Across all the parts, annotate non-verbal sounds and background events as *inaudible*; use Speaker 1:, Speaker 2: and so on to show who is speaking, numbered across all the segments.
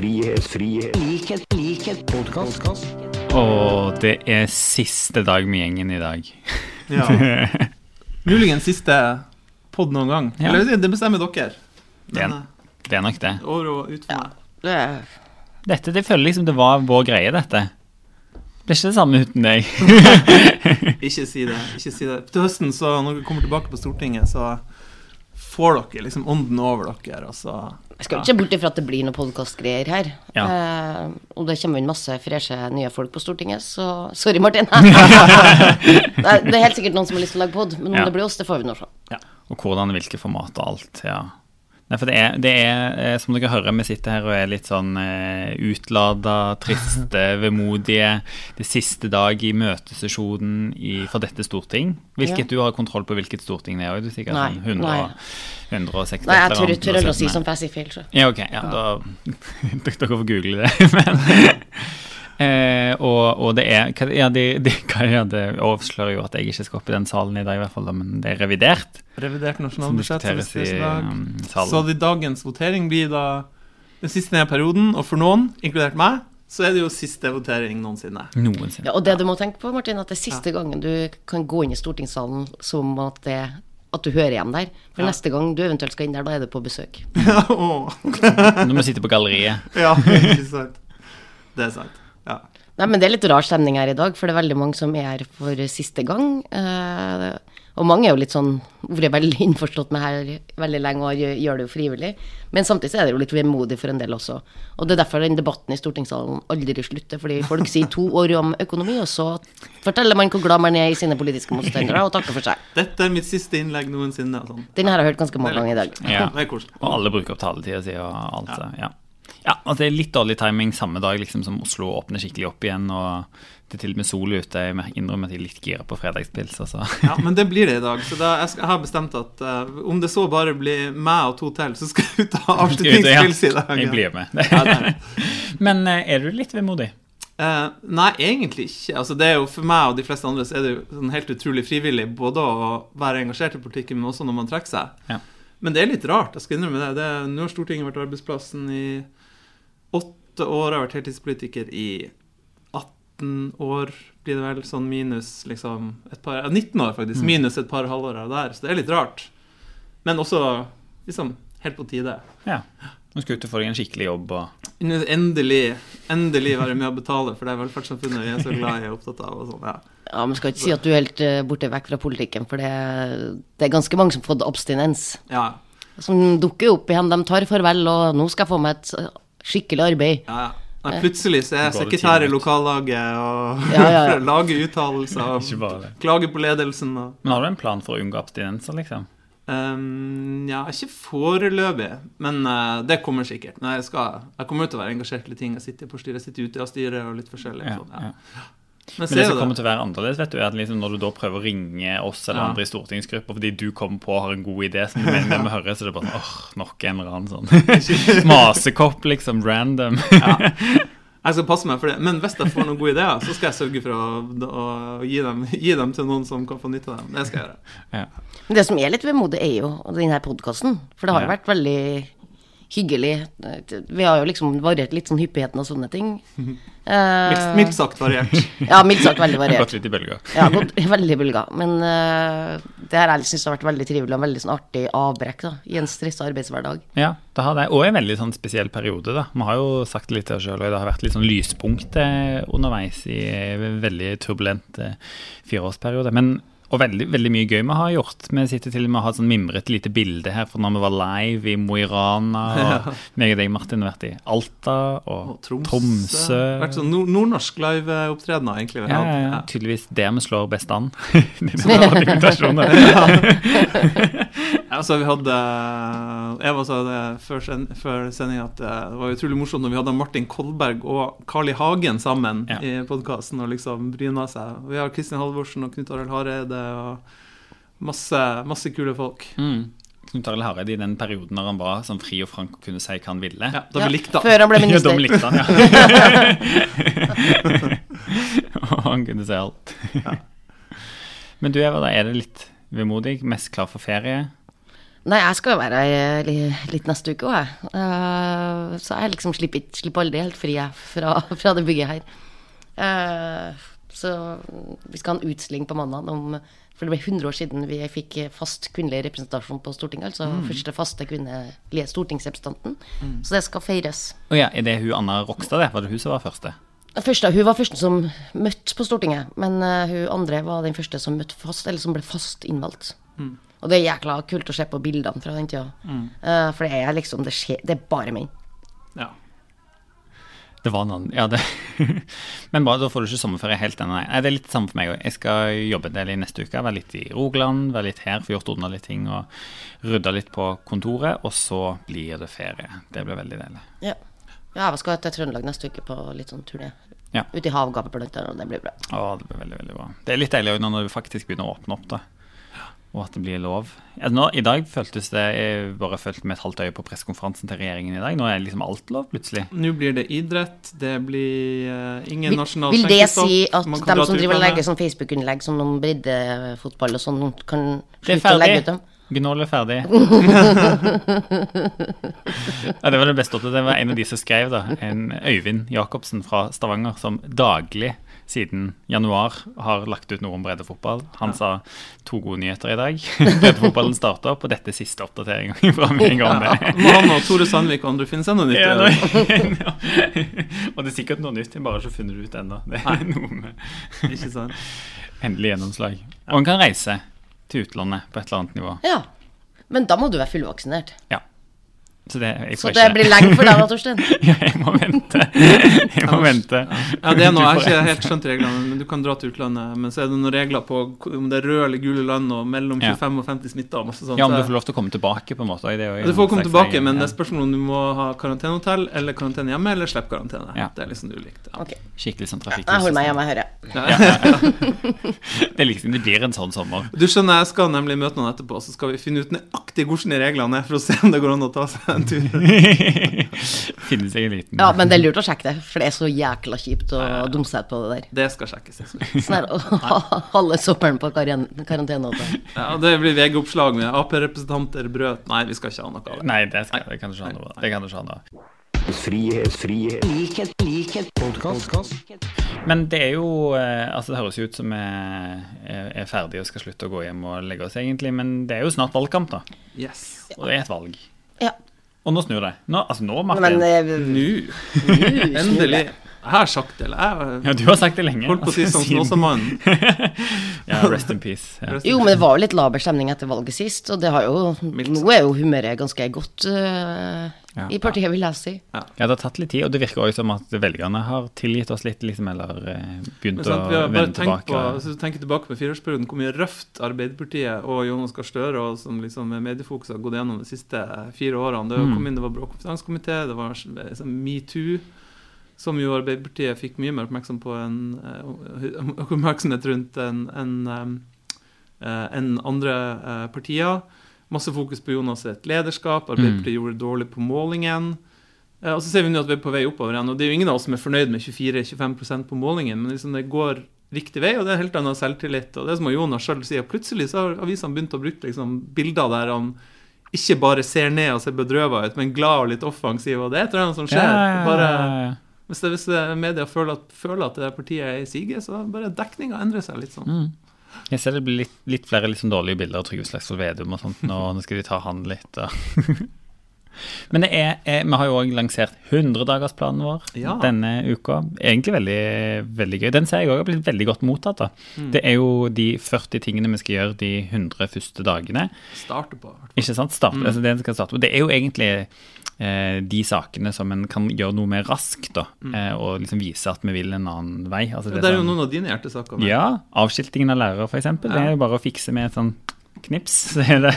Speaker 1: frihet, frihet, likhet, likhet, podkast.
Speaker 2: Og det er siste dag med gjengen i dag.
Speaker 3: Ja. *laughs* Muligens siste pod noen gang.
Speaker 2: Ja.
Speaker 3: Eller det bestemmer dere.
Speaker 2: Det er-
Speaker 3: Men,
Speaker 2: Det er nok det.
Speaker 3: eh, over og ut for meg.
Speaker 4: Det er
Speaker 2: Dette, det føler liksom det var vår greie, dette. Det er ikke det samme uten deg. *laughs*
Speaker 3: Ikke si det. ikke si det. Til høsten, så når vi kommer tilbake på Stortinget, så får dere liksom ånden over dere. Og så
Speaker 4: Jeg skal ikke se bort ifra at det blir noen podkastgreier her.
Speaker 2: Ja.
Speaker 4: Eh, og det kommer inn masse freshe nye folk på Stortinget, så sorry, Martin. *laughs* det, er, helt sikkert noen som har lyst til å lage pod, men om
Speaker 2: Ja.
Speaker 4: det blir oss, det får vi nå se.
Speaker 2: Og hvordan, hvilke format og alt. ja. Nei, for det er, det er, eh, som dere hører, vi sitter her og er litt sånn eh, utlada, triste, vemodige. Det siste dag i møtesesjonen i, for dette storting. Hvilket
Speaker 4: Ja.
Speaker 2: du har kontroll på hvilket storting det er? òg, Du er sikkert
Speaker 4: Nei,
Speaker 2: sånn 100,
Speaker 4: nei.
Speaker 2: og- 160
Speaker 4: Nei, jeg tør ikke å si som. Så.
Speaker 2: Ja, ok. Ja, da *laughs* Dere får google det. *laughs* Men, eh, og, og det er Ja, de, de, *laughs* er det avslører jo at jeg ikke skal opp i den salen i dag, i hvert fall, men det er revidert.
Speaker 3: revidert nasjonalbudsjett. som vi
Speaker 2: i
Speaker 3: skal i dag.
Speaker 2: um,
Speaker 3: Så
Speaker 2: de
Speaker 3: det dagens votering blir da den siste denne perioden, og for noen, inkludert meg, så er det jo siste votering noensinne.
Speaker 2: Noensinne.
Speaker 4: Ja, og det du må tenke på, Martin, at det er siste gangen du kan gå inn i stortingssalen som at, det, at du hører igjen der. For
Speaker 3: Ja.
Speaker 4: neste gang du eventuelt skal inn der, da er det på besøk. *laughs*
Speaker 3: Ja.
Speaker 2: Når vi sitter på galleriet. *laughs*
Speaker 3: ja, ikke sant. Det er sant. Ja.
Speaker 4: Nei, men det er litt rar stemning her i dag, for det er veldig mange som er her for siste gang. Eh, og mange er jo litt sånn vært veldig *laughs* innforstått med her veldig lenge og gjør, det jo frivillig. Men samtidig er det jo litt vemodig for en del også. Og det er derfor den debatten i stortingssalen aldri slutter, fordi folk sier to *laughs* år om økonomi, og så forteller man hvor glad man er i sine politiske motstandere, og takker for seg. *laughs*
Speaker 3: Dette er mitt siste innlegg noensinne. Sånn.
Speaker 4: Den her har jeg hørt ganske mange ganger i dag.
Speaker 2: Ja. Og alle bruker opp taletida si og alt. så, Ja. Ja, altså det litt dårlig timing samme dag liksom som Oslo åpner skikkelig opp igjen, og det er til og med sol ute. Jeg innrømmer at jeg er litt gira på fredagspils, altså. *laughs*
Speaker 3: Ja, men det blir det i dag. Så da, jeg, skal, jeg har bestemt at uh, om det så bare blir meg og to til, så skal jeg ut og *laughs* avslutningspils i dag.
Speaker 2: Jeg blir med.
Speaker 3: Ja, det det. *laughs*
Speaker 2: Men uh, er du litt vemodig?
Speaker 3: Uh, nei, egentlig ikke. Altså, det er jo For meg og de fleste andre så er det jo sånn helt utrolig frivillig både å være engasjert i politikken, men også når man trekker seg.
Speaker 2: Ja.
Speaker 3: Men det er litt rart. jeg skal innrømme det. det er, nå har Stortinget vært arbeidsplassen i åtte år. Jeg har vært heltidspolitiker i 18 år, blir det vel. Sånn minus liksom et par, 19 år, faktisk. Minus et par halvår av der. Så det er litt rart. Men også liksom helt på tide.
Speaker 2: Ja. Nå skal du få deg en skikkelig jobb
Speaker 3: Endelig, endelig være med å betale for det velferdssamfunnet vi er så glad i og opptatt av. og sånn, ja.
Speaker 4: Ja, men skal ikke si at du er helt eh, borte vekk fra politikken, for det, det er ganske mange som har fått abstinens.
Speaker 3: Ja,
Speaker 4: Som dukker opp igjen. De tar farvel, og nå skal jeg få meg et eh, skikkelig arbeid.
Speaker 3: ja, ja. Nei, plutselig så er jeg sekretær i lokallaget og
Speaker 4: Ja, ja, ja. *laughs*
Speaker 3: lager uttalelser og klager på ledelsen. Og,
Speaker 2: Men har du en plan for å unngå abstinenser, liksom?
Speaker 3: Um, ja, ikke foreløpig, men uh, det kommer sikkert. Nei, jeg, skal, jeg kommer til å være engasjert i ting. Jeg sitter på styret, jeg sitter ute av styret og litt forskjellig.
Speaker 2: Ja,
Speaker 3: sånn, ja.
Speaker 2: Ja.
Speaker 3: Men,
Speaker 2: Men det som kommer til å være annerledes, vet du, er at liksom når du da prøver å ringe oss eller
Speaker 3: Ja.
Speaker 2: andre i stortingsgruppa fordi du kommer på og har en god idé som du mener vi må høre, så det er bare sånn åh, nok en eller annen sånn *laughs* masekopp, liksom, random. *laughs*
Speaker 3: Jeg skal passe meg for det. Men hvis jeg får noen gode ideer, så skal jeg sørge for å, å gi, dem, gi dem til noen som kan få nytte av dem. Det skal jeg gjøre.
Speaker 2: Ja.
Speaker 4: Men det som er litt vemodig, er jo denne podkasten. For det har jo
Speaker 2: Ja.
Speaker 4: vært veldig hyggelig. Vi har jo liksom variert litt sånn hyppigheten og sånne ting. *laughs* uh,
Speaker 3: Mildt, sagt variert.
Speaker 4: Ja, mildt sagt veldig
Speaker 2: variert. har *laughs* gått litt i bølga.
Speaker 4: Ja, gått *laughs* veldig bølger. Men uh, det her jeg syns har vært veldig trivelig og veldig sånn artig avbrekk da, i en stressa arbeidshverdag.
Speaker 2: Ja, det har det. Og en veldig sånn spesiell periode, da. Vi har jo sagt det litt til oss sjøl, og det har vært litt sånn lyspunkt eh, underveis i en veldig turbulent fireårsperiode. Men og veldig, veldig mye gøy vi har gjort. Vi sitter til og med og har sånn mimret lite bilde her fra når vi var live i Mo i Rana. Og *laughs* meg og deg, Martin, har vært i Alta og,
Speaker 3: Og Tromsø.
Speaker 2: Tromsø.
Speaker 3: Vært sånn nord nordnorsk liveopptredener, egentlig.
Speaker 2: Ja, ja, ja. Tydeligvis der vi slår best an. *laughs*
Speaker 3: altså, *laughs* vi hadde Eva sa det før, sen, før sending at eh, det var utrolig morsomt når vi hadde Martin Kolberg og Carl I. Hagen sammen
Speaker 2: Ja.
Speaker 3: i podkasten og liksom bryna seg. Vi har Kristin Halvorsen og Knut Arild Hareide og masse, masse kule folk.
Speaker 2: Mm. Knut Arild Hareide i den perioden når han var sånn fri og frank og kunne si hva han ville.
Speaker 3: Ja, da
Speaker 4: Ja,
Speaker 3: vi likte han.
Speaker 4: Før han ble *laughs*
Speaker 2: Ja,
Speaker 4: minister.
Speaker 2: likte han, ja. *laughs* *laughs* Og han kunne si alt. Men du Eva, da er det litt vemodig? Mest klar for ferie?
Speaker 4: Nei, jeg skal jo være her litt neste uke òg, jeg. Eh, så jeg liksom slipper, slipper aldri helt fri jeg, fra, fra det bygget her. Eh, så vi skal ha en utstilling på mandag om For det ble 100 år siden vi fikk fast kvinnelig representasjon på Stortinget. Altså første faste kvinnelige stortingsrepresentanten. Så det skal feires.
Speaker 2: Å ja, er det hun Anna Rokstad, det? Var det hun som var første?
Speaker 4: Første, hun var første som møtte på Stortinget, men uh, hun andre var den første som møtte fast, eller som ble fast innvalgt. Og det er jækla kult å se på bildene fra den tida. Uh, for det er liksom det, skjer, det er bare menn.
Speaker 3: Ja.
Speaker 2: Det var noen, Ja, det *laughs* Men bra, da får du ikke sommerferie helt ennå. Nei, det er litt samme for meg òg. Jeg skal jobbe en del i neste uke. Være litt i Rogaland, være litt her, få gjort unna litt ting og rydda litt på kontoret. Og så blir det ferie. Det blir veldig deilig.
Speaker 4: Ja. ja, jeg skal til Trøndelag neste uke på litt sånn turné.
Speaker 2: Ja.
Speaker 4: Ute i havgapet blant annet, og det blir bra.
Speaker 2: Å, det blir veldig, veldig bra. Det er litt deilig også når det faktisk begynner å åpne opp, da. Og at det blir lov. Ja, nå, I dag føltes det Jeg bare fulgte med et halvt øye på pressekonferansen til regjeringen i dag. Nå er liksom alt lov, plutselig.
Speaker 3: Nå blir det idrett, det blir uh, ingen
Speaker 4: Vil,
Speaker 3: nasjonal
Speaker 4: vil det si at
Speaker 3: dra
Speaker 4: som driver og legger sånn Facebook-innlegg som om breddefotball og sånn, kan slutte å legge ut dem?
Speaker 2: Gnål er ferdig. *laughs* ja, det var det beste opptatt. Det var en av de som skrev, da. En Øyvind Jacobsen fra Stavanger, som daglig siden januar har lagt ut noe om breddefotball. Han sa to gode nyheter i dag. *laughs* Breddefotballen starter opp, og dette er siste oppdatering *laughs* fra meg om det.
Speaker 3: Ja, må han og Tore Sandvik og andre finner seg noe nytt.
Speaker 2: Ja, ja. *laughs* Og det er sikkert noe nytt, jeg bare så ikke funnet det ut ennå. Det er noe med
Speaker 3: Ikke sant?
Speaker 2: endelig gjennomslag. Og en kan reise til utlandet på et eller annet nivå.
Speaker 4: Ja. Men da må du være fullvaksinert.
Speaker 2: Ja. Så det, jeg
Speaker 4: Så det
Speaker 2: ikke
Speaker 4: blir lenge for deg da, Torstein. *laughs*
Speaker 2: Ja, jeg må vente. Jeg må vente.
Speaker 3: Ja, det er noe, Jeg har ikke helt skjønt reglene, men du kan dra til utlandet. Men så er det noen regler på om det er røde eller gule land, og mellom 25 og 50 smitta og masse sånt.
Speaker 2: Ja, om du får lov til å komme tilbake, på en måte. Det er jo
Speaker 3: Ja, du får komme tilbake, men det er spørsmål om du må ha karantenehotell eller karantene hjemme, eller slippe karantene.
Speaker 2: Ja.
Speaker 3: Det er liksom ulikt. Ja.
Speaker 4: Okay.
Speaker 2: Skikkelig sånn trafikk.
Speaker 4: Jeg holder meg hjemme, hører jeg. *laughs*
Speaker 2: Det, er liksom, det blir en sånn sommer.
Speaker 3: Du skjønner, jeg skal nemlig møte noen etterpå, så skal vi finne ut nøyaktig hvordan de reglene er, for å se om det går an å ta seg en tur. *laughs*
Speaker 2: Finnes seg en liten
Speaker 4: Ja, men det er lurt å sjekke det, for det er så jækla kjipt å dumme seg på det der.
Speaker 3: Det skal sjekkes. jeg.
Speaker 4: Sånn her å holde *laughs* halve sommeren på karantene karantenehotell.
Speaker 3: Ja, det blir VG-oppslag med Ap-representanter brøt Nei, vi skal ikke ha noe av det.
Speaker 2: Nei, det, skal, det kan du ikke ha noe av. Det kan du ikke ha noe av.
Speaker 1: Frihet, frihet, likhet, likhet, Podcast.
Speaker 2: Men det er jo eh, Altså, det høres jo ut som vi er, er ferdige og skal slutte å gå hjem og legge oss, egentlig. Men det er jo snart valgkamp, da.
Speaker 3: Yes.
Speaker 2: Og det er et valg. Og nå snur det. Nå, altså nå, Martin.
Speaker 4: Men eh,
Speaker 3: nå *laughs* endelig. Jeg har sagt det, eller jeg
Speaker 2: ja, du har sagt det lenge.
Speaker 3: holdt på å si som
Speaker 2: også,
Speaker 3: Snåsamannen. *laughs*
Speaker 2: Ja, rest in peace. Ja.
Speaker 4: Jo, men det var jo litt laber stemning etter valget sist, og det har jo
Speaker 3: Mildt
Speaker 4: Nå er jo humøret ganske godt uh,
Speaker 2: Ja.
Speaker 4: i partiet, vil jeg si.
Speaker 2: ja, det har tatt litt tid, og det virker også som at velgerne har tilgitt oss litt, liksom, eller eh, begynt å vende tilbake.
Speaker 3: på, hvis du tenker tilbake på fireårsperioden, hvor mye røft Arbeiderpartiet og Jonas Gahr Støre og som liksom med mediefokus har gått gjennom de siste fire årene. Det
Speaker 2: Mm.
Speaker 3: kom inn, det var brå kompetansekomité, det var liksom metoo, som jo Arbeiderpartiet fikk mye mer oppmerksom på en, eh, *laughs* oppmerksomhet rundt enn enn, eh, enn andre eh, partier. Masse fokus på Jonas sitt lederskap.
Speaker 2: Mm.
Speaker 3: Arbeiderpartiet gjorde det dårlig på målingen. Eh, Og så ser vi nå at vi er på vei oppover igjen. Og det er jo ingen av oss som er fornøyd med 24-25% på målingen, men liksom det går riktig vei, og det er helt annen selvtillit. Og det er som Jonas sjøl sier, plutselig så har avisene begynt å bruke liksom bilder der han ikke bare ser ned og ser bedrøva ut, men glad og litt offensiv, og det er et eller annet som skjer.
Speaker 2: Ja, ja, ja, ja.
Speaker 3: Hvis, det, hvis media føler at, føler at det partiet er i sige, så bare dekninga endrer seg litt sånn.
Speaker 2: Mm. Jeg ser det blir litt, litt flere litt sånn dårlige bilder av Trygve Slagsvold Vedum og sånt. Nå, *laughs* nå skal de ta han litt. *laughs* Men det er, er, vi har jo òg lansert 100-dagersplanen vår
Speaker 3: Ja.
Speaker 2: denne uka. Egentlig veldig, veldig gøy. Den ser jeg òg har blitt veldig godt mottatt.
Speaker 3: Mm.
Speaker 2: Det er jo de 40 tingene vi skal gjøre de 100 første dagene.
Speaker 3: Starte på.
Speaker 2: Ikke sant? Start, altså det, skal starte på. det er jo egentlig eh, de sakene som en kan gjøre noe med raskt, da, mm. og liksom vise at vi vil en annen vei. Altså,
Speaker 3: det, Det er jo
Speaker 2: sånn-
Speaker 3: noen av dine hjertesaker.
Speaker 2: ja, avskiltingen av lærere f.eks. Det er jo bare å fikse med et sånn knips, *laughs* så er det,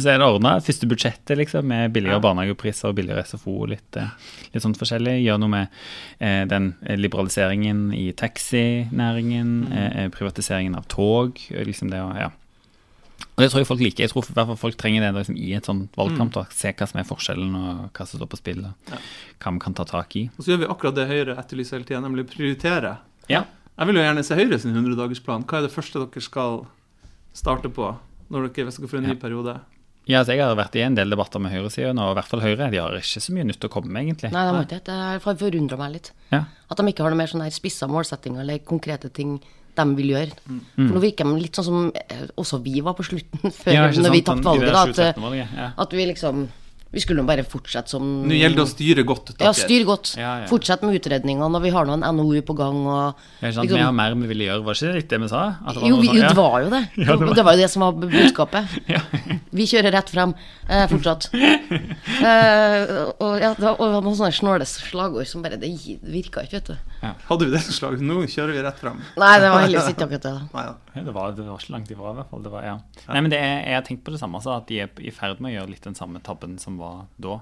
Speaker 2: så er det ordna. Første budsjettet, liksom, med billigere
Speaker 3: Ja.
Speaker 2: barnehagepriser og billigere SFO og litt, eh, litt sånt forskjellig. Gjør noe med eh, den eh, liberaliseringen i taxinæringen,
Speaker 3: Mm.
Speaker 2: eh, privatiseringen av tog, eh, liksom det å Ja. Og det tror jeg folk liker. Jeg tror i hvert fall folk trenger det liksom, i et sånt valgkamp. da, Se hva som er forskjellen, og hva som står på spill, og
Speaker 3: Ja.
Speaker 2: hva vi kan ta tak i.
Speaker 3: Og så gjør vi akkurat det Høyre etterlyser hele tida, nemlig prioritere.
Speaker 2: Ja.
Speaker 3: Jeg vil jo gjerne se Høyre sin 100-dagersplan. Hva er det første dere skal starte på når dere, hvis dere får en ny
Speaker 2: Ja.
Speaker 3: periode?
Speaker 2: Ja, altså Jeg har vært i en del debatter med høyresiden, og i hvert fall Høyre. De har ikke så mye nytt å komme med, egentlig.
Speaker 4: Nei, de har ikke det. Det har forundra meg litt.
Speaker 2: Ja.
Speaker 4: At de ikke har noe mer sånn spissa målsettinger eller konkrete ting de vil gjøre.
Speaker 2: Mm.
Speaker 4: For nå virker de litt sånn som eh, også vi var på slutten, *laughs* før
Speaker 2: Ja,
Speaker 4: når vi tapte valget. da, At, at vi liksom Vi skulle bare fortsette som
Speaker 3: Nå gjelder det å styre godt.
Speaker 4: Ja,
Speaker 3: styre
Speaker 4: styr godt.
Speaker 2: Ja, ja.
Speaker 4: Fortsett med utredningene, og vi har nå en NOU på gang. Og,
Speaker 2: Ja, sant?
Speaker 4: liksom-
Speaker 2: Vi har mer vi ville gjøre, var ikke det litt det vi sa? At det var
Speaker 4: jo,
Speaker 2: noe
Speaker 4: vi,
Speaker 2: sånn-
Speaker 4: jo,
Speaker 2: ja.
Speaker 4: det var jo det. *laughs*
Speaker 2: Ja, det var-
Speaker 4: det var jo det som var budskapet. *laughs* Vi kjører rett frem eh, fortsatt. Eh, og, ja, det var, og noen sånne snåle slagord som bare Det virka ikke, vet du.
Speaker 3: Hadde vi det som slagord? Nå kjører vi rett frem.
Speaker 4: Nei, det var heldigvis ikke akkurat det. da.
Speaker 3: Nei.
Speaker 2: Ja, det, var, det var ikke langt ifra, i hvert fall. Det var, ja. Nei, men det er, Jeg har tenkt på det samme, altså, at de er i ferd med å gjøre litt den samme tabben som var da.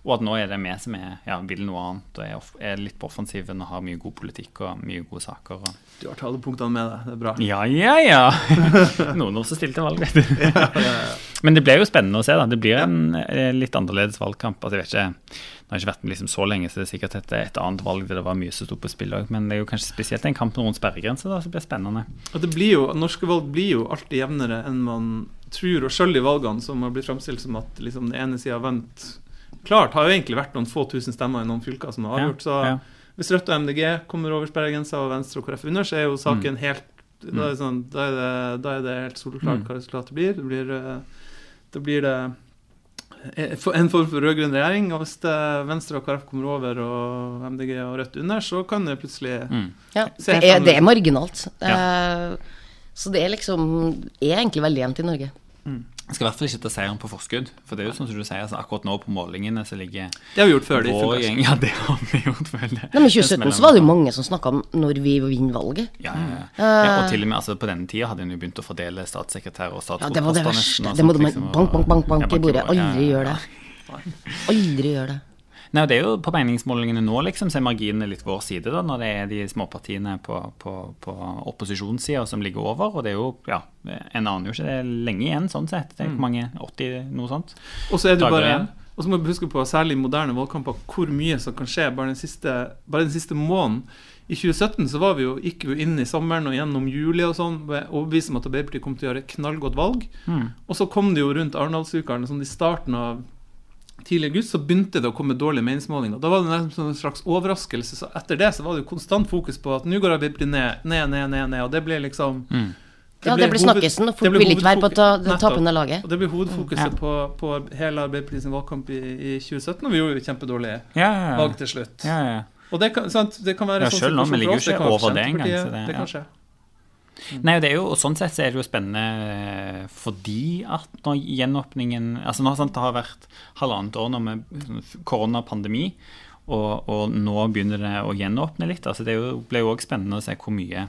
Speaker 2: Og at nå er det vi som er, ja, vil noe annet og er, er litt på offensiven og har mye god politikk og mye gode saker. Og...
Speaker 3: Du har talepunktene med deg. Det er bra.
Speaker 2: Ja, ja, ja! *laughs* Noen også stilte valg, vet du. *laughs* Men det blir jo spennende å se. da. Det blir en eh, litt annerledes valgkamp. altså jeg vet ikke, Det har ikke vært liksom så lenge, så det er sikkert et, et annet valg der det var mye som sto på spill òg. Men det er jo kanskje spesielt en kamp rundt sperregrensa som blir spennende.
Speaker 3: At det blir jo, Norske valg blir jo alltid jevnere enn man tror. Og sjøl i valgene som har blitt framstilt som at liksom, den ene sida har vunnet klart, har jo egentlig vært noen få tusen stemmer i noen fylker som har avgjort. Så
Speaker 2: ja.
Speaker 3: hvis Rødt og MDG kommer over sperregrensa, og Venstre og KrF under, så er jo saken
Speaker 2: Mm.
Speaker 3: helt da, er det sånn, da, er det, da er det helt soleklart hva resultatet blir. Det blir, eh, da blir det eh, en form for rød-grønn regjering. Og hvis det Venstre og KrF kommer over, og MDG og Rødt under, så kan det plutselig
Speaker 2: Mm.
Speaker 4: Ja,
Speaker 3: Se
Speaker 4: det er, det er marginalt. Eh, så det er liksom er egentlig veldig jevnt i Norge.
Speaker 2: Jeg skal i hvert fall ikke ta seieren på forskudd. For det er jo sånn som du sier, altså, akkurat nå på målingene så ligger
Speaker 3: Det har vi gjort før. Det,
Speaker 2: vår gjeng *laughs* Ja, det har vi gjort, før jeg.
Speaker 4: Nei, men I 2017 så var det jo mange som snakka om når vi vinner valget.
Speaker 2: Ja, ja, ja. ja, og til og med altså, på denne tida hadde en jo begynt å fordele statssekretærer og
Speaker 4: Ja, det var det verste. Det må
Speaker 2: man
Speaker 4: du
Speaker 2: liksom,
Speaker 4: bank, bank, bank, bank
Speaker 2: Ja,
Speaker 4: i bordet. Aldri
Speaker 2: ja.
Speaker 4: gjør det. *laughs* Aldri gjør det.
Speaker 2: Nei, det er jo På meningsmålingene nå liksom, så er marginene litt vår side, da, når det er de småpartiene på, på, på opposisjonssida som ligger over. Og det er jo Ja, en aner jo ikke det er lenge igjen, sånn sett. Det er ikke mange 80, noe sånt.
Speaker 3: Og så er det
Speaker 2: Dager
Speaker 3: bare
Speaker 2: igjen.
Speaker 3: Og så må vi huske på, særlig i moderne valgkamper, hvor mye som kan skje bare den siste, bare den siste måneden. I 2017 så var vi jo, gikk vi jo inn i sommeren og gjennom juli og sånn, overbevist om at Arbeiderpartiet kom til å gjøre et knallgodt valg.
Speaker 2: Mm.
Speaker 3: Og så kom det jo rundt Arendalsukene, sånn i starten av tidlig august, så begynte det å komme dårlige meningsmålinger. Da var det nesten en slags overraskelse. Så etter det så var det jo konstant fokus på at nå går Arbeiderpartiet ned, ned, ned, ned, ned. Og det ble liksom
Speaker 2: Mm.
Speaker 4: Ja, det blir
Speaker 3: hoved-
Speaker 4: snakkesen, folk
Speaker 3: ble
Speaker 4: vil ikke være på ta, det tapende laget.
Speaker 3: Og det blir hovedfokuset
Speaker 2: Ja.
Speaker 3: på, på hele Arbeiderpartiets valgkamp i, i 2017, og vi gjorde jo kjempedårlig
Speaker 2: Ja, ja,
Speaker 3: valg til slutt.
Speaker 2: ja, ja.
Speaker 3: Og det kan, sant, det kan være
Speaker 2: Ja,
Speaker 3: sånn
Speaker 2: selv
Speaker 3: om
Speaker 2: vi ligger jo ikke over det engang, det-
Speaker 3: det kan skje.
Speaker 2: Nei, og det er jo, og sånn sett så er det jo spennende eh, fordi at når gjenåpningen Altså nå sant, det har vært halvannet år nå med koronapandemi, og, og nå begynner det å gjenåpne litt. altså Det ble jo òg spennende å se hvor mye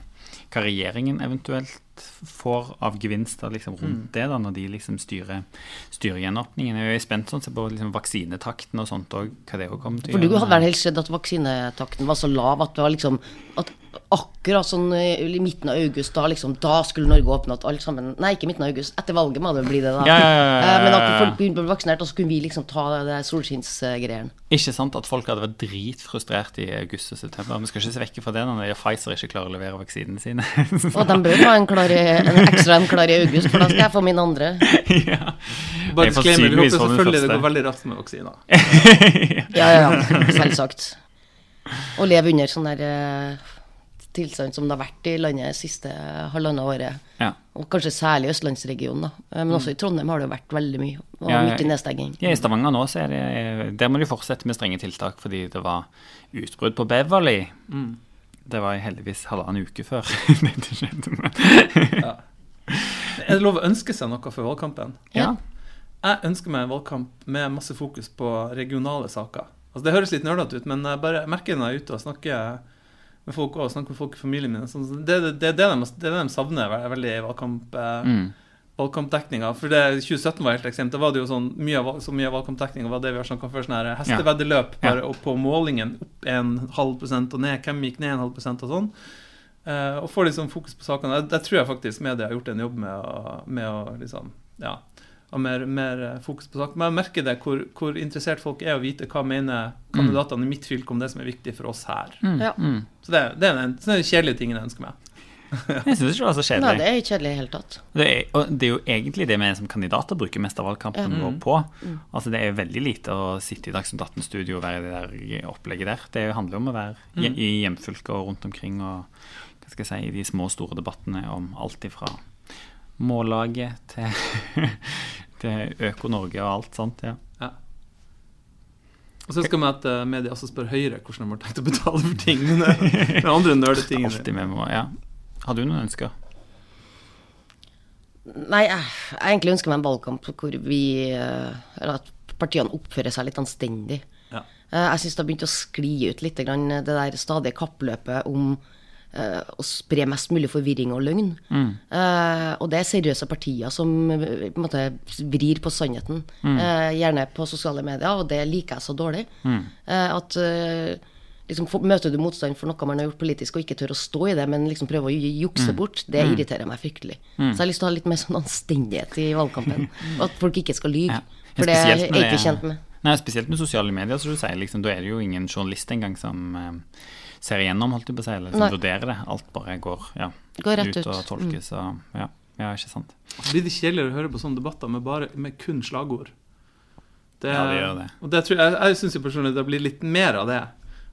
Speaker 2: hva regjeringen eventuelt får av gevinster liksom, rundt
Speaker 3: Mm.
Speaker 2: det, da, når de liksom styrer, styrer gjenåpningen. Jeg er spent sånn, på liksom, vaksinetakten og sånt òg, hva det òg kommer til å gjøre.
Speaker 4: For du hadde vel helst sett at vaksinetakten var så lav at det var liksom at akkurat sånn eh, i midten av august, da liksom Da skulle Norge åpne at alle sammen Nei, ikke midten av august. Etter valget må det bli det, da.
Speaker 2: Ja, ja, ja,
Speaker 4: Eh, Men at folk begynte å bli vaksinert, og så kunne vi liksom ta det solskinnsgreiene.
Speaker 2: Ikke sant at folk hadde vært dritfrustrert i august og september. Vi skal ikke se vekk fra det når Pfizer ikke klarer å levere vaksinene sine.
Speaker 4: Og *laughs* de bør ha en, klar i, en ekstra en klar i august, for da skal jeg få min andre. *laughs*
Speaker 2: ja.
Speaker 3: Bare disclaimer, vi håper selvfølgelig det går veldig raskt med vaksiner. *laughs*
Speaker 4: Ja, ja, ja. Selvsagt. Å leve under sånn der eh, tilstand som det har vært i landet siste halvannet året.
Speaker 2: Ja.
Speaker 4: Og kanskje særlig i østlandsregionen, da. Eh, Men også i Trondheim har det jo vært veldig mye. Og
Speaker 2: Ja, ja.
Speaker 4: mye nedstenging.
Speaker 2: ja, I Stavanger nå så er det Der må de fortsette med strenge tiltak fordi det var utbrudd på Beverly.
Speaker 3: Mm.
Speaker 2: Det var heldigvis halvannen uke før *laughs* dette skjedde. ja.
Speaker 3: Er det lov å ønske seg noe for valgkampen?
Speaker 2: Ja.
Speaker 3: Jeg ønsker meg en valgkamp med masse fokus på regionale saker. Altså Det høres litt nerdete ut, men jeg bare merker når jeg er ute og snakker med folk og snakker med folk i familien min. Sånn, det, det, det, er det, de, det er de savner ve- veldig i valgkamp, eh,
Speaker 2: Mm.
Speaker 3: Valgkampdekninga. For det, 2017 var helt ekstremt. Da var det jo sånn, mye av, så mye av valgkampdekninga var det vi har snakka om før. Sånn hesteveddeløp
Speaker 2: Ja.
Speaker 3: bare opp på målingen opp en halv prosent og ned. Hvem gikk ned en halv prosent og sånn. Uh, og får liksom fokus på sakene. Der, der tror jeg faktisk media har gjort en jobb med å, med å liksom, ja, ha mer, mer fokus på saken. Men jeg merker det hvor, hvor interessert folk er å vite hva mener kandidatene i mitt fylke om det som er viktig for oss her.
Speaker 2: Mm.
Speaker 4: Ja.
Speaker 2: Mm.
Speaker 3: Så det, det er den, så det er den kjedelige tingen jeg ønsker meg. *laughs*
Speaker 2: Jeg syns ikke det var så
Speaker 4: Nei, det er ikke kjedelig i hele tatt.
Speaker 2: Det er, og det er jo egentlig det vi som kandidater bruker mest av valgkampen vår på. Altså Det er jo veldig lite å sitte i Dagsnytt 18-studio og være i det der opplegget der. Det handler jo om å være mm. i hjemfylket og rundt omkring og hva skal jeg si, i de små og store debattene om alt ifra Mållaget til, *laughs* til Øko-Norge og alt sånt. ja.
Speaker 3: Ja. Og så skal vi at eh, media også spør Høyre hvordan de har tenkt å betale for ting. Med *laughs* andre nerdetingene.
Speaker 2: Alltid med må, ja. Har du noen ønsker?
Speaker 4: Nei, jeg, jeg egentlig ønsker meg en valgkamp hvor vi eh, Eller at partiene oppfører seg litt anstendig.
Speaker 3: Ja.
Speaker 4: Eh, Jeg syns det har begynt å skli ut litt, det der stadige kappløpet om eh, å spre mest mulig forvirring og løgn. Eh, og det er seriøse partier som på måte vrir på sannheten, eh, gjerne på sosiale medier, og det liker jeg så dårlig. Eh, at liksom, Møter du motstand for noe man har gjort politisk, og ikke tør å stå i det, men liksom prøver å ju- jukse bort, det irriterer meg fryktelig. Så jeg har lyst til å ha litt mer sånn anstendighet i valgkampen. *laughs* og at folk ikke skal lyge.
Speaker 2: Ja.
Speaker 4: For det er jeg ikke
Speaker 2: det-
Speaker 4: kjent med.
Speaker 2: Nei, Spesielt med sosiale medier, så du sier. Liksom, da er det jo ingen journalist engang som eh, ser igjennom, holdt jeg på å si, eller som
Speaker 4: Nei.
Speaker 2: vurderer det. Alt bare går, ja,
Speaker 4: Går rett
Speaker 2: ut
Speaker 4: ut. Mm.
Speaker 2: og tolkes. Og, ja, ja, ikke sant.
Speaker 3: Blir det kjedeligere å høre på sånne debatter med, bare, med kun slagord. Det,
Speaker 2: Ja, det gjør det.
Speaker 3: Og det tror jeg, jeg syns jo personlig det blir litt mer av det.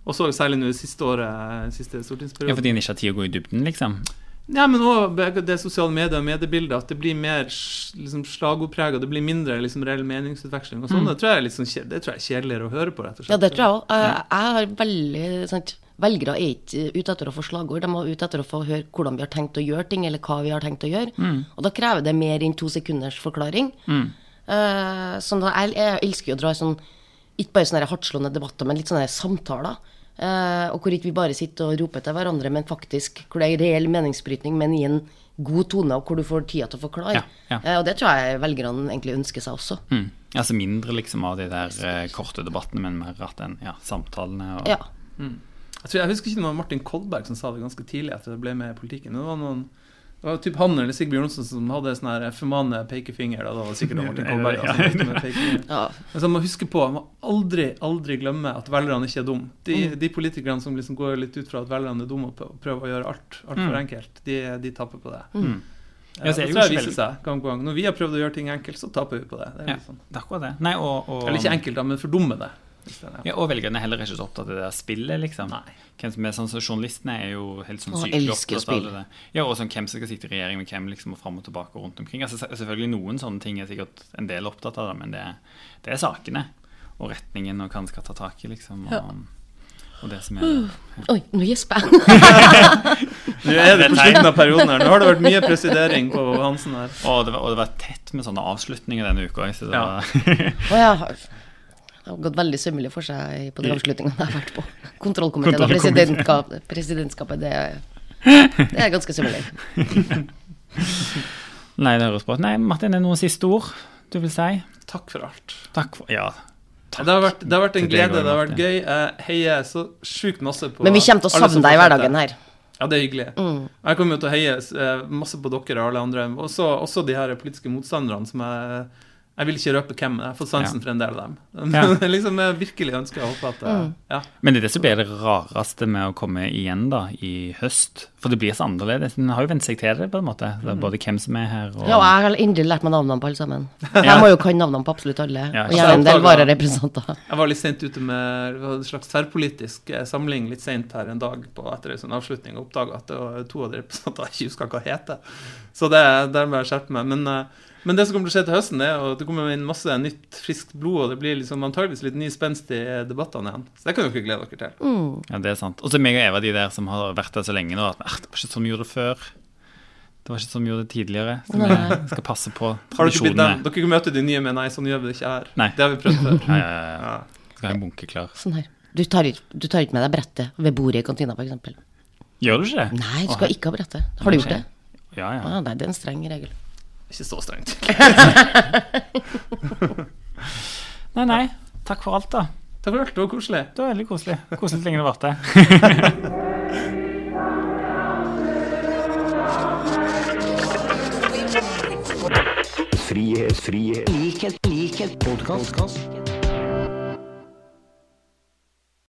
Speaker 3: Og så særlig nå det siste året, siste
Speaker 2: Ja. Fordi en ikke har tid å gå i dybden, liksom.
Speaker 3: Ja, men òg det sosiale medier og mediebildet, at det blir mer liksom, slagordprega, det blir mindre liksom, reell meningsutveksling og sånn. Det, tror jeg er litt sånn, det tror jeg er kjedeligere å høre på, rett og slett.
Speaker 4: Ja, det tror jeg òg. Jeg, jeg har veldig sant, Velgere er ikke ute etter å få slagord, de er ute etter å få høre hvordan vi har tenkt å gjøre ting, eller hva vi har tenkt å gjøre. Og da krever det mer enn to sekunders forklaring. Eh, sånn da, jeg, jeg elsker jo å dra i sånn ikke bare sånne hardtslående debatter, men litt sånne samtaler. Eh, og hvor ikke vi bare sitter og roper til hverandre, men faktisk hvor det er reell meningsbrytning, men i en god tone, og hvor du får tida til å forklare.
Speaker 2: Ja, ja.
Speaker 4: Eh, og det tror jeg velgerne egentlig ønsker seg også.
Speaker 2: Mm. Altså mindre liksom av de der eh, korte debattene, men mer at den, ja, samtalene og
Speaker 4: Ja.
Speaker 3: Jeg, tror, jeg husker ikke det var Martin Kolberg som sa det ganske tidlig etter jeg ble med i politikken. Det var noen det var typ han eller Sigbjørn Johnsen som hadde sånn her formane pekefinger. Da. Det var sikkert Martin Kolberg.
Speaker 2: Ja.
Speaker 3: Altså,
Speaker 4: ja.
Speaker 3: Men så må man huske på, man må aldri, aldri glemme at velgerne ikke er dumme. De, de politikerne som liksom går litt ut fra at velgerne er dumme og prøver å gjøre alt altfor
Speaker 2: Mm.
Speaker 3: enkelt, de, de taper på det.
Speaker 2: Mm.
Speaker 3: Eh,
Speaker 2: Ja, så
Speaker 3: det tror jeg viser seg gang på gang. Når vi har prøvd å gjøre ting enkelt, så taper vi på det. det er
Speaker 2: Ja,
Speaker 3: sånn.
Speaker 2: det er det. Nei, og, og,
Speaker 3: Eller ikke enkelt, da, men fordumme det. Er-
Speaker 2: Ja, og velgerne er heller ikke så opptatt av det der spillet, liksom.
Speaker 3: Nei.
Speaker 2: Hvem som er sånn, så Journalistene er jo helt sånn
Speaker 4: sykt
Speaker 2: opptatt av det. Ja, og sånn hvem som skal sitte i regjering med hvem, liksom, og fram og tilbake og rundt omkring. Altså, selvfølgelig Noen sånne ting er sikkert en del opptatt av det, men det, det er sakene og retningen og hva en skal ta tak i, liksom. Og,
Speaker 4: Ja.
Speaker 2: og det som er
Speaker 4: Oi, nå gjesper jeg. *laughs*
Speaker 3: Nå er det på slutten av perioden her. Nå har det vært mye presidering på Hansen her.
Speaker 2: og det, var, og det var tett med sånne avslutninger denne uka. Så det
Speaker 3: Ja.
Speaker 2: var,
Speaker 4: det har gått veldig sømmelig for seg på de avslutningene jeg har vært på. *laughs* Kontrollkomiteen og presidentskap, presidentskapet, det, det er ganske sømmelig. *laughs*
Speaker 2: Nei, det høres bra ut. Nei, Martin, er det noen siste ord du vil si?
Speaker 3: Takk for alt.
Speaker 2: Takk for Ja. Takk.
Speaker 3: Det har, vært, det har vært en glede, det har vært gøy. Jeg heier så sjukt masse på
Speaker 4: Men vi kommer til å savne deg i hverdagen her.
Speaker 3: Ja, det er hyggelig. Jeg kommer jo til å heie eh, masse på dere og alle andre. Også, også de her politiske motstanderne som jeg Jeg vil ikke røpe hvem, men jeg har fått sansen
Speaker 2: Ja.
Speaker 3: for en del av dem. *laughs*
Speaker 2: Ja.
Speaker 3: Men liksom jeg virkelig ønsker å håpe at mm. Ja.
Speaker 2: Men det er det som blir det rareste med å komme igjen da, i høst. For det blir så annerledes. En har jo vent seg til det, på en måte. Det er både hvem som er her, og
Speaker 4: Ja, og jeg har endelig lært meg navnene på alle sammen. Jeg må jo kan navnene på absolutt alle.
Speaker 2: Ja,
Speaker 4: Og gjerne en del vararepresentanter.
Speaker 3: Jeg var litt sent ute med en slags tverrpolitisk eh, samling litt sent her en dag på, etter en sånn avslutning og oppdaga at det var to av de representantene jeg ikke husker hva heter. Så det, der må jeg skjerpe meg. Men, eh, men det som kommer til å skje til høsten, er at det kommer inn masse nytt, friskt blod, og det blir liksom antageligvis litt ny spenst i debattene igjen. Så det kan dere glede dere til.
Speaker 2: Ja, det er sant. Og så er meg og Eva de der som har vært der så lenge nå, at "Ah, det var ikke sånn vi gjorde det før. Det var ikke sånn vi gjorde det tidligere. Så vi skal passe på
Speaker 3: Har dere ikke. Dere kan de nye med 'nei, sånn gjør vi det ikke her'.
Speaker 2: Nei.
Speaker 3: Det har vi prøvd før.
Speaker 2: Ja, ja, ja, ja. Skal ha en bunke klar.
Speaker 4: Sånn her. Du tar, du tar ikke med deg brettet ved bordet i kantina, f.eks.
Speaker 2: Gjør du ikke det?
Speaker 4: Nei, du skal ikke ha brettet. Har du gjort det?
Speaker 2: Ja, ja.
Speaker 4: Ah, nei, det er en streng regel.
Speaker 3: Ikke så strengt. *laughs*
Speaker 2: Nei, nei. Takk for alt, da.
Speaker 3: Takk for alt, det var koselig.
Speaker 2: Det var veldig koselig. Koselig så lenge det varte. *laughs*
Speaker 1: Frihet, frihet, likhet, likhet, podkast.